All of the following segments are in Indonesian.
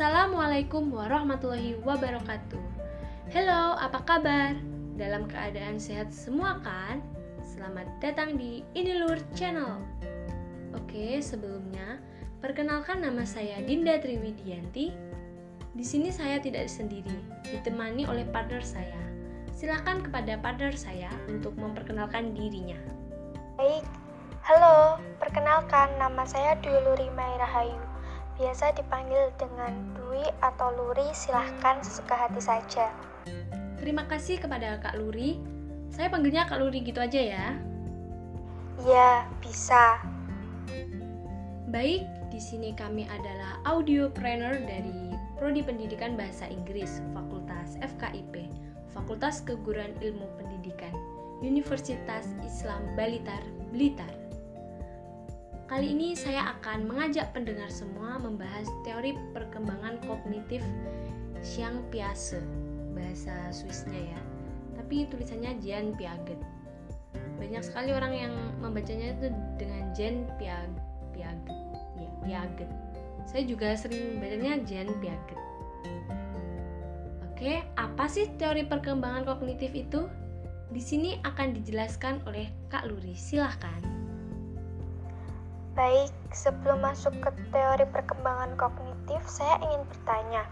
Assalamualaikum warahmatullahi wabarakatuh. Halo, apa kabar? Dalam keadaan sehat semua kan? Selamat datang di Inilur Channel. Oke, sebelumnya perkenalkan nama saya Dinda Triwidianti. Di sini saya tidak sendiri, ditemani oleh partner saya. Silakan kepada partner saya untuk memperkenalkan dirinya. Baik, halo, perkenalkan nama saya Dwi Luri Rahayu biasa dipanggil dengan Dwi atau Luri, silahkan sesuka hati saja. Terima kasih kepada Kak Luri. Saya panggilnya Kak Luri gitu aja ya. Iya, bisa. Baik, di sini kami adalah audio trainer dari Prodi Pendidikan Bahasa Inggris, Fakultas FKIP, Fakultas Keguruan Ilmu Pendidikan, Universitas Islam Balitar, Blitar. Kali ini saya akan mengajak pendengar semua membahas teori perkembangan kognitif Jean Piaget, bahasa Swissnya ya. Tapi tulisannya Jean Piaget. Banyak sekali orang yang membacanya itu dengan Jean Piaget. Piaget. Ya, Piaget. Saya juga sering bacanya Jean Piaget. Oke, apa sih teori perkembangan kognitif itu? Di sini akan dijelaskan oleh Kak Luri. Silahkan. Baik, sebelum masuk ke teori perkembangan kognitif, saya ingin bertanya,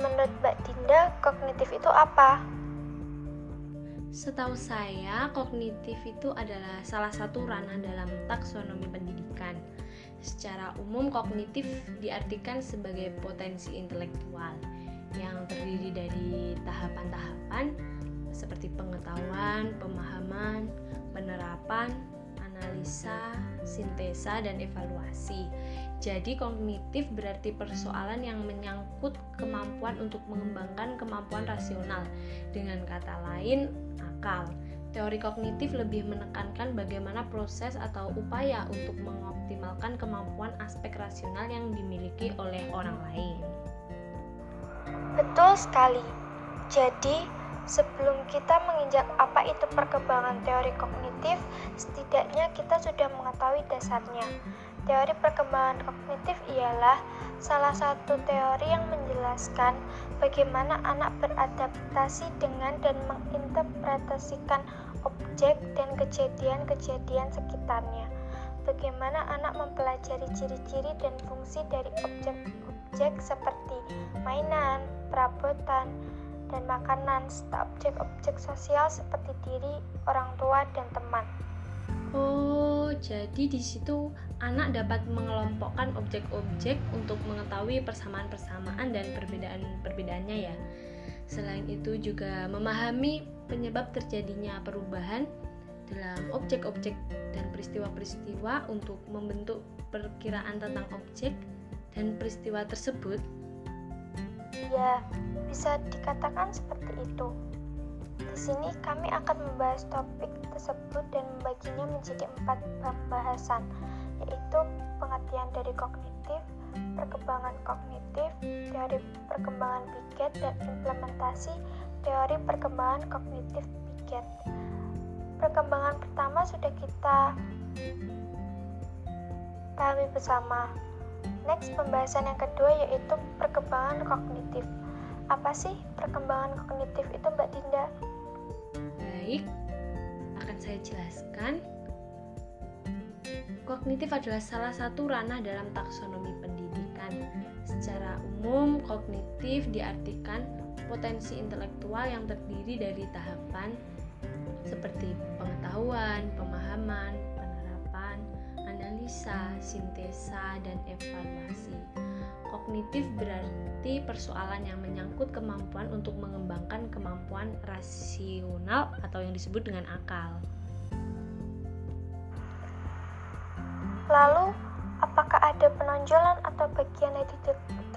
menurut Mbak Dinda, kognitif itu apa? Setahu saya, kognitif itu adalah salah satu ranah dalam taksonomi pendidikan. Secara umum, kognitif diartikan sebagai potensi intelektual yang terdiri dari tahapan-tahapan seperti pengetahuan, pemahaman, penerapan, analisa, sintesa, dan evaluasi. Jadi kognitif berarti persoalan yang menyangkut kemampuan untuk mengembangkan kemampuan rasional. Dengan kata lain, akal. Teori kognitif lebih menekankan bagaimana proses atau upaya untuk mengoptimalkan kemampuan aspek rasional yang dimiliki oleh orang lain. Betul sekali. Jadi, Sebelum kita menginjak apa itu perkembangan teori kognitif, setidaknya kita sudah mengetahui dasarnya. Teori perkembangan kognitif ialah salah satu teori yang menjelaskan bagaimana anak beradaptasi dengan dan menginterpretasikan objek dan kejadian-kejadian sekitarnya. Bagaimana anak mempelajari ciri-ciri dan fungsi dari objek-objek seperti mainan, perabotan, dan makanan serta objek-objek sosial seperti diri, orang tua, dan teman. Oh, jadi di situ anak dapat mengelompokkan objek-objek untuk mengetahui persamaan-persamaan dan perbedaan-perbedaannya ya. Selain itu juga memahami penyebab terjadinya perubahan dalam objek-objek dan peristiwa-peristiwa untuk membentuk perkiraan tentang objek dan peristiwa tersebut Ya, bisa dikatakan seperti itu. Di sini kami akan membahas topik tersebut dan membaginya menjadi empat pembahasan, yaitu pengertian dari kognitif, perkembangan kognitif, teori perkembangan Piaget, dan implementasi teori perkembangan kognitif Piaget. Perkembangan pertama sudah kita pahami bersama, Next, pembahasan yang kedua yaitu perkembangan kognitif. Apa sih perkembangan kognitif itu, Mbak Dinda? Baik, akan saya jelaskan. Kognitif adalah salah satu ranah dalam taksonomi pendidikan. Secara umum, kognitif diartikan potensi intelektual yang terdiri dari tahapan seperti pengetahuan, pemahaman, analisa, sintesa, dan evaluasi. Kognitif berarti persoalan yang menyangkut kemampuan untuk mengembangkan kemampuan rasional atau yang disebut dengan akal. Lalu, apakah ada penonjolan atau bagian yang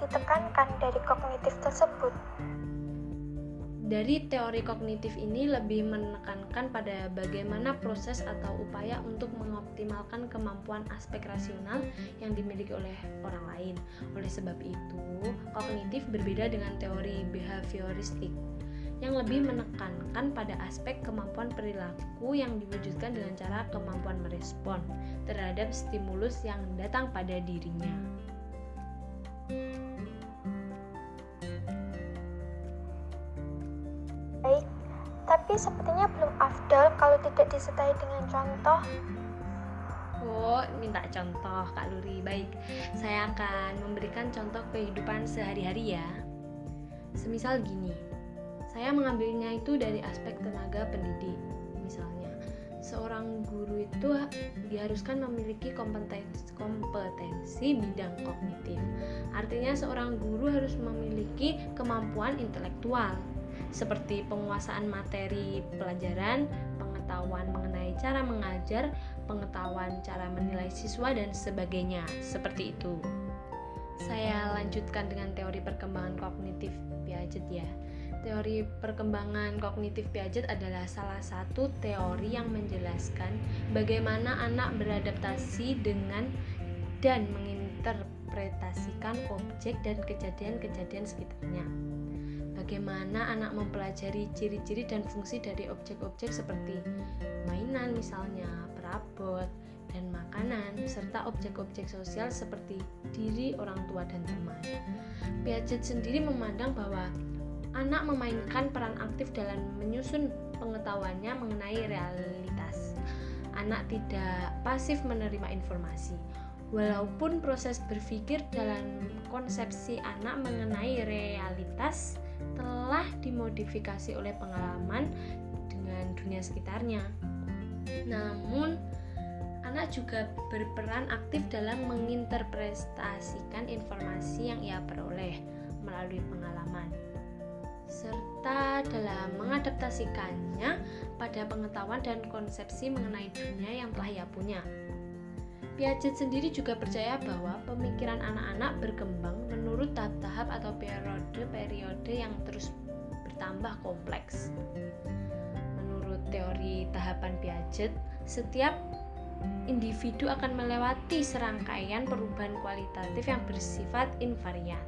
ditekankan dari kognitif tersebut? Dari teori kognitif ini lebih menekankan pada bagaimana proses atau upaya untuk mengoptimalkan kemampuan aspek rasional yang dimiliki oleh orang lain. Oleh sebab itu, kognitif berbeda dengan teori behavioristik yang lebih menekankan pada aspek kemampuan perilaku yang diwujudkan dengan cara kemampuan merespon terhadap stimulus yang datang pada dirinya. Sepertinya belum afdal kalau tidak disertai dengan contoh. Oh, minta contoh Kak Luri. Baik, saya akan memberikan contoh kehidupan sehari-hari ya. Semisal gini, saya mengambilnya itu dari aspek tenaga pendidik. Misalnya, seorang guru itu diharuskan memiliki kompetensi, kompetensi bidang kognitif. Artinya seorang guru harus memiliki kemampuan intelektual seperti penguasaan materi pelajaran, pengetahuan mengenai cara mengajar, pengetahuan cara menilai siswa dan sebagainya. Seperti itu. Saya lanjutkan dengan teori perkembangan kognitif Piaget ya. Teori perkembangan kognitif Piaget adalah salah satu teori yang menjelaskan bagaimana anak beradaptasi dengan dan menginterpretasikan objek dan kejadian-kejadian sekitarnya. Bagaimana anak mempelajari ciri-ciri dan fungsi dari objek-objek seperti mainan misalnya, perabot, dan makanan, serta objek-objek sosial seperti diri orang tua dan teman. Piaget sendiri memandang bahwa anak memainkan peran aktif dalam menyusun pengetahuannya mengenai realitas. Anak tidak pasif menerima informasi. Walaupun proses berpikir dalam konsepsi anak mengenai realitas telah dimodifikasi oleh pengalaman dengan dunia sekitarnya. Namun, anak juga berperan aktif dalam menginterpretasikan informasi yang ia peroleh melalui pengalaman serta dalam mengadaptasikannya pada pengetahuan dan konsepsi mengenai dunia yang telah ia punya. Piaget sendiri juga percaya bahwa pemikiran anak-anak berkembang menurut tahap-tahap atau periode-periode yang terus bertambah kompleks. Menurut teori tahapan Piaget, setiap individu akan melewati serangkaian perubahan kualitatif yang bersifat invarian,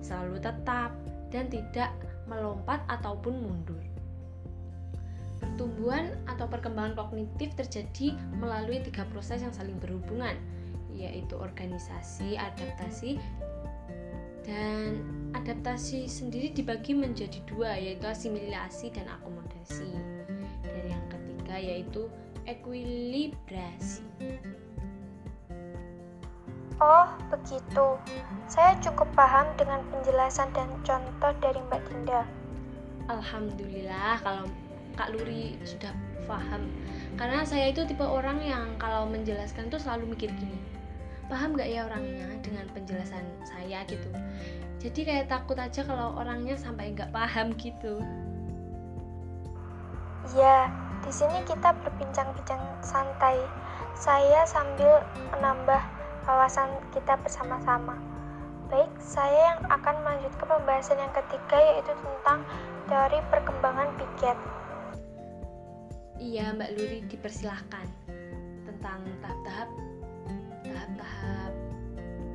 selalu tetap dan tidak melompat ataupun mundur. Pertumbuhan atau perkembangan kognitif terjadi melalui tiga proses yang saling berhubungan, yaitu organisasi, adaptasi, dan adaptasi sendiri dibagi menjadi dua, yaitu asimilasi dan akomodasi. Dan yang ketiga yaitu ekuilibrasi. Oh, begitu. Saya cukup paham dengan penjelasan dan contoh dari Mbak Dinda. Alhamdulillah kalau Kak Luri sudah paham. Karena saya itu tipe orang yang kalau menjelaskan tuh selalu mikir gini. Paham gak ya orangnya dengan penjelasan saya gitu. Jadi kayak takut aja kalau orangnya sampai nggak paham gitu. Ya, di sini kita berbincang-bincang santai. Saya sambil menambah wawasan kita bersama-sama. Baik, saya yang akan melanjutkan pembahasan yang ketiga yaitu tentang teori perkembangan Piaget. Iya, Mbak Luri dipersilahkan tentang tahap-tahap tahap-tahap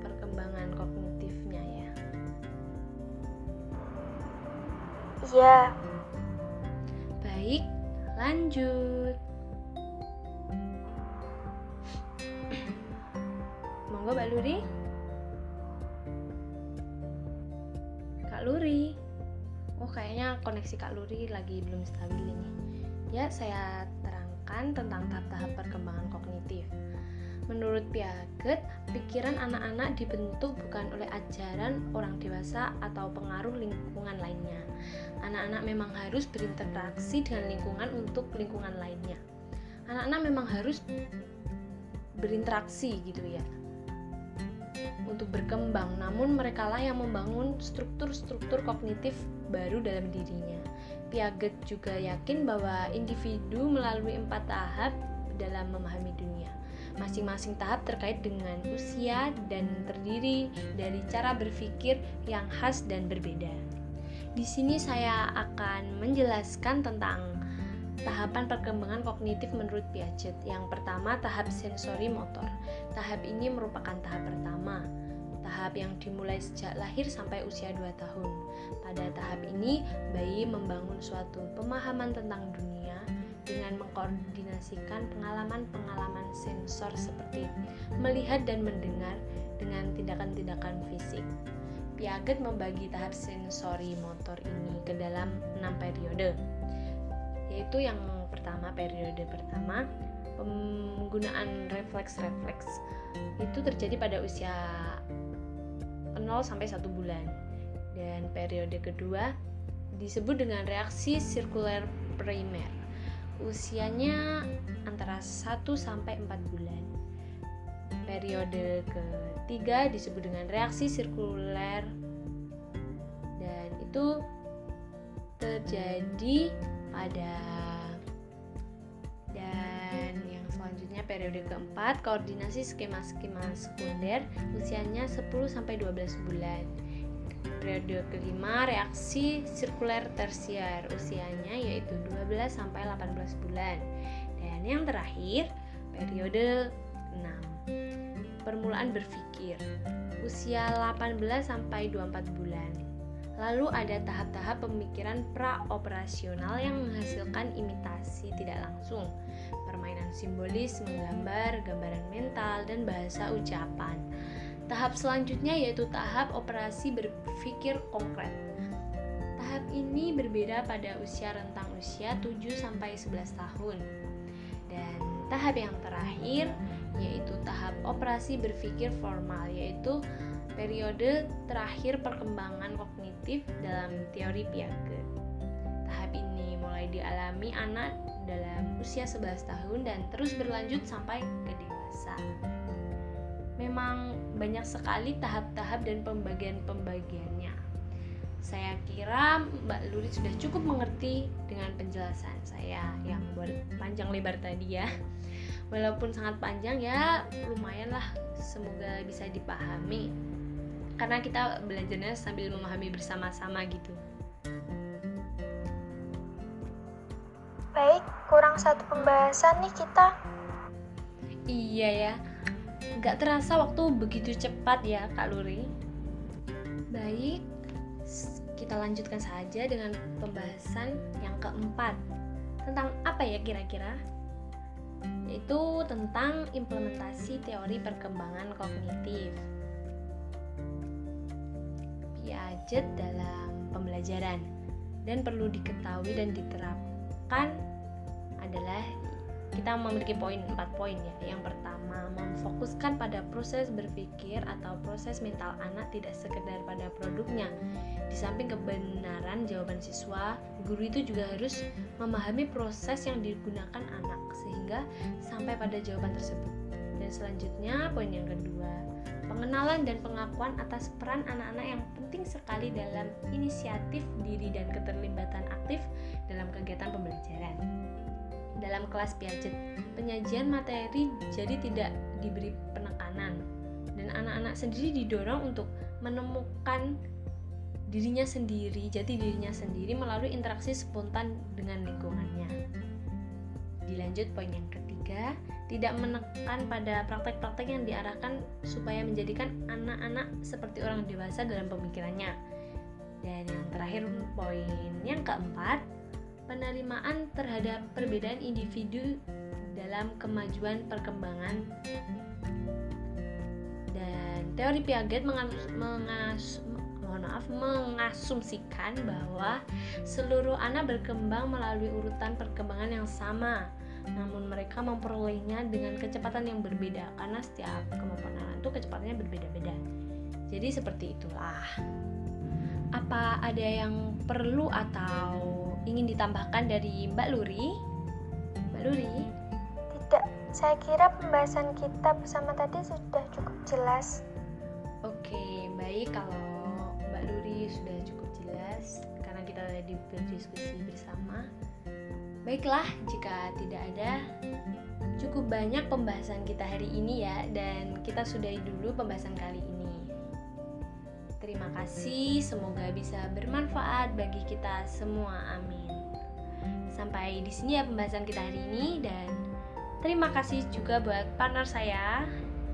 perkembangan kognitifnya ya. Iya. Baik, lanjut. Monggo Mbak Luri. Kak Luri. Oh, kayaknya koneksi Kak Luri lagi belum stabil ini. Ya, saya terangkan tentang tahap-tahap perkembangan kognitif. Menurut Piaget, pikiran anak-anak dibentuk bukan oleh ajaran orang dewasa atau pengaruh lingkungan lainnya. Anak-anak memang harus berinteraksi dengan lingkungan untuk lingkungan lainnya. Anak-anak memang harus berinteraksi gitu ya untuk berkembang, namun merekalah yang membangun struktur-struktur kognitif baru dalam dirinya. Piaget juga yakin bahwa individu melalui empat tahap dalam memahami dunia. Masing-masing tahap terkait dengan usia dan terdiri dari cara berpikir yang khas dan berbeda. Di sini saya akan menjelaskan tentang tahapan perkembangan kognitif menurut Piaget. Yang pertama, tahap sensori motor. Tahap ini merupakan tahap pertama tahap yang dimulai sejak lahir sampai usia 2 tahun. Pada tahap ini, bayi membangun suatu pemahaman tentang dunia dengan mengkoordinasikan pengalaman-pengalaman sensor seperti melihat dan mendengar dengan tindakan-tindakan fisik. Piaget membagi tahap sensori motor ini ke dalam enam periode, yaitu yang pertama periode pertama penggunaan refleks-refleks itu terjadi pada usia 0 sampai 1 bulan. Dan periode kedua disebut dengan reaksi sirkuler primer. Usianya antara 1 sampai 4 bulan. Periode ketiga disebut dengan reaksi sirkuler dan itu terjadi pada periode keempat koordinasi skema-skema sekunder usianya 10 sampai 12 bulan periode kelima reaksi sirkuler tersier usianya yaitu 12 sampai 18 bulan. Dan yang terakhir, periode 6. Permulaan berpikir usia 18 sampai 24 bulan. Lalu ada tahap-tahap pemikiran praoperasional yang menghasilkan imitasi tidak langsung, permainan simbolis, menggambar, gambaran mental, dan bahasa ucapan. Tahap selanjutnya yaitu tahap operasi berpikir konkret. Tahap ini berbeda pada usia rentang usia 7 sampai 11 tahun. Dan tahap yang terakhir yaitu tahap operasi berpikir formal yaitu periode terakhir perkembangan kognitif dalam teori Piaget. Tahap ini mulai dialami anak dalam usia 11 tahun dan terus berlanjut sampai ke dewasa memang banyak sekali tahap-tahap dan pembagian-pembagiannya. Saya kira Mbak Luri sudah cukup mengerti dengan penjelasan saya yang panjang lebar tadi ya. Walaupun sangat panjang ya lumayan lah semoga bisa dipahami. Karena kita belajarnya sambil memahami bersama-sama gitu. Baik, kurang satu pembahasan nih kita. Iya ya, Gak terasa waktu begitu cepat ya Kak Luri. Baik, kita lanjutkan saja dengan pembahasan yang keempat. Tentang apa ya kira-kira? Yaitu tentang implementasi teori perkembangan kognitif. Piaget dalam pembelajaran dan perlu diketahui dan diterapkan adalah kita memiliki poin empat poin ya. Yang pertama, memfokuskan pada proses berpikir atau proses mental anak tidak sekedar pada produknya. Di samping kebenaran jawaban siswa, guru itu juga harus memahami proses yang digunakan anak sehingga sampai pada jawaban tersebut. Dan selanjutnya, poin yang kedua, pengenalan dan pengakuan atas peran anak-anak yang penting sekali dalam inisiatif diri dan keterlibatan aktif dalam kegiatan pembelajaran dalam kelas Piaget. Penyajian materi jadi tidak diberi penekanan dan anak-anak sendiri didorong untuk menemukan dirinya sendiri, jati dirinya sendiri melalui interaksi spontan dengan lingkungannya. Dilanjut poin yang ketiga, tidak menekan pada praktek-praktek yang diarahkan supaya menjadikan anak-anak seperti orang dewasa dalam pemikirannya. Dan yang terakhir poin yang keempat, penerimaan terhadap perbedaan individu dalam kemajuan perkembangan dan teori Piaget mengas, mengas, mohon maaf, mengasumsikan bahwa seluruh anak berkembang melalui urutan perkembangan yang sama namun mereka memperolehnya dengan kecepatan yang berbeda karena setiap kemampuan anak itu kecepatannya berbeda-beda jadi seperti itulah apa ada yang perlu atau ingin ditambahkan dari Mbak Luri? Mbak Luri? Tidak, saya kira pembahasan kita bersama tadi sudah cukup jelas. Oke, baik kalau Mbak Luri sudah cukup jelas karena kita tadi berdiskusi bersama. Baiklah, jika tidak ada cukup banyak pembahasan kita hari ini ya dan kita sudahi dulu pembahasan kali ini. Terima kasih, semoga bisa bermanfaat bagi kita semua. Amin. Sampai di sini ya pembahasan kita hari ini dan terima kasih juga buat partner saya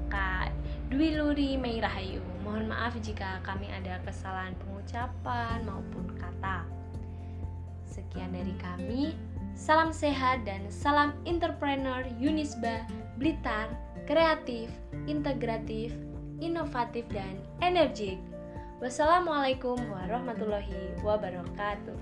Kak Dwi Luri Mei Rahayu. Mohon maaf jika kami ada kesalahan pengucapan maupun kata. Sekian dari kami. Salam sehat dan salam entrepreneur Unisba Blitar, kreatif, integratif, inovatif dan energik. Wassalamualaikum warahmatullahi wabarakatuh.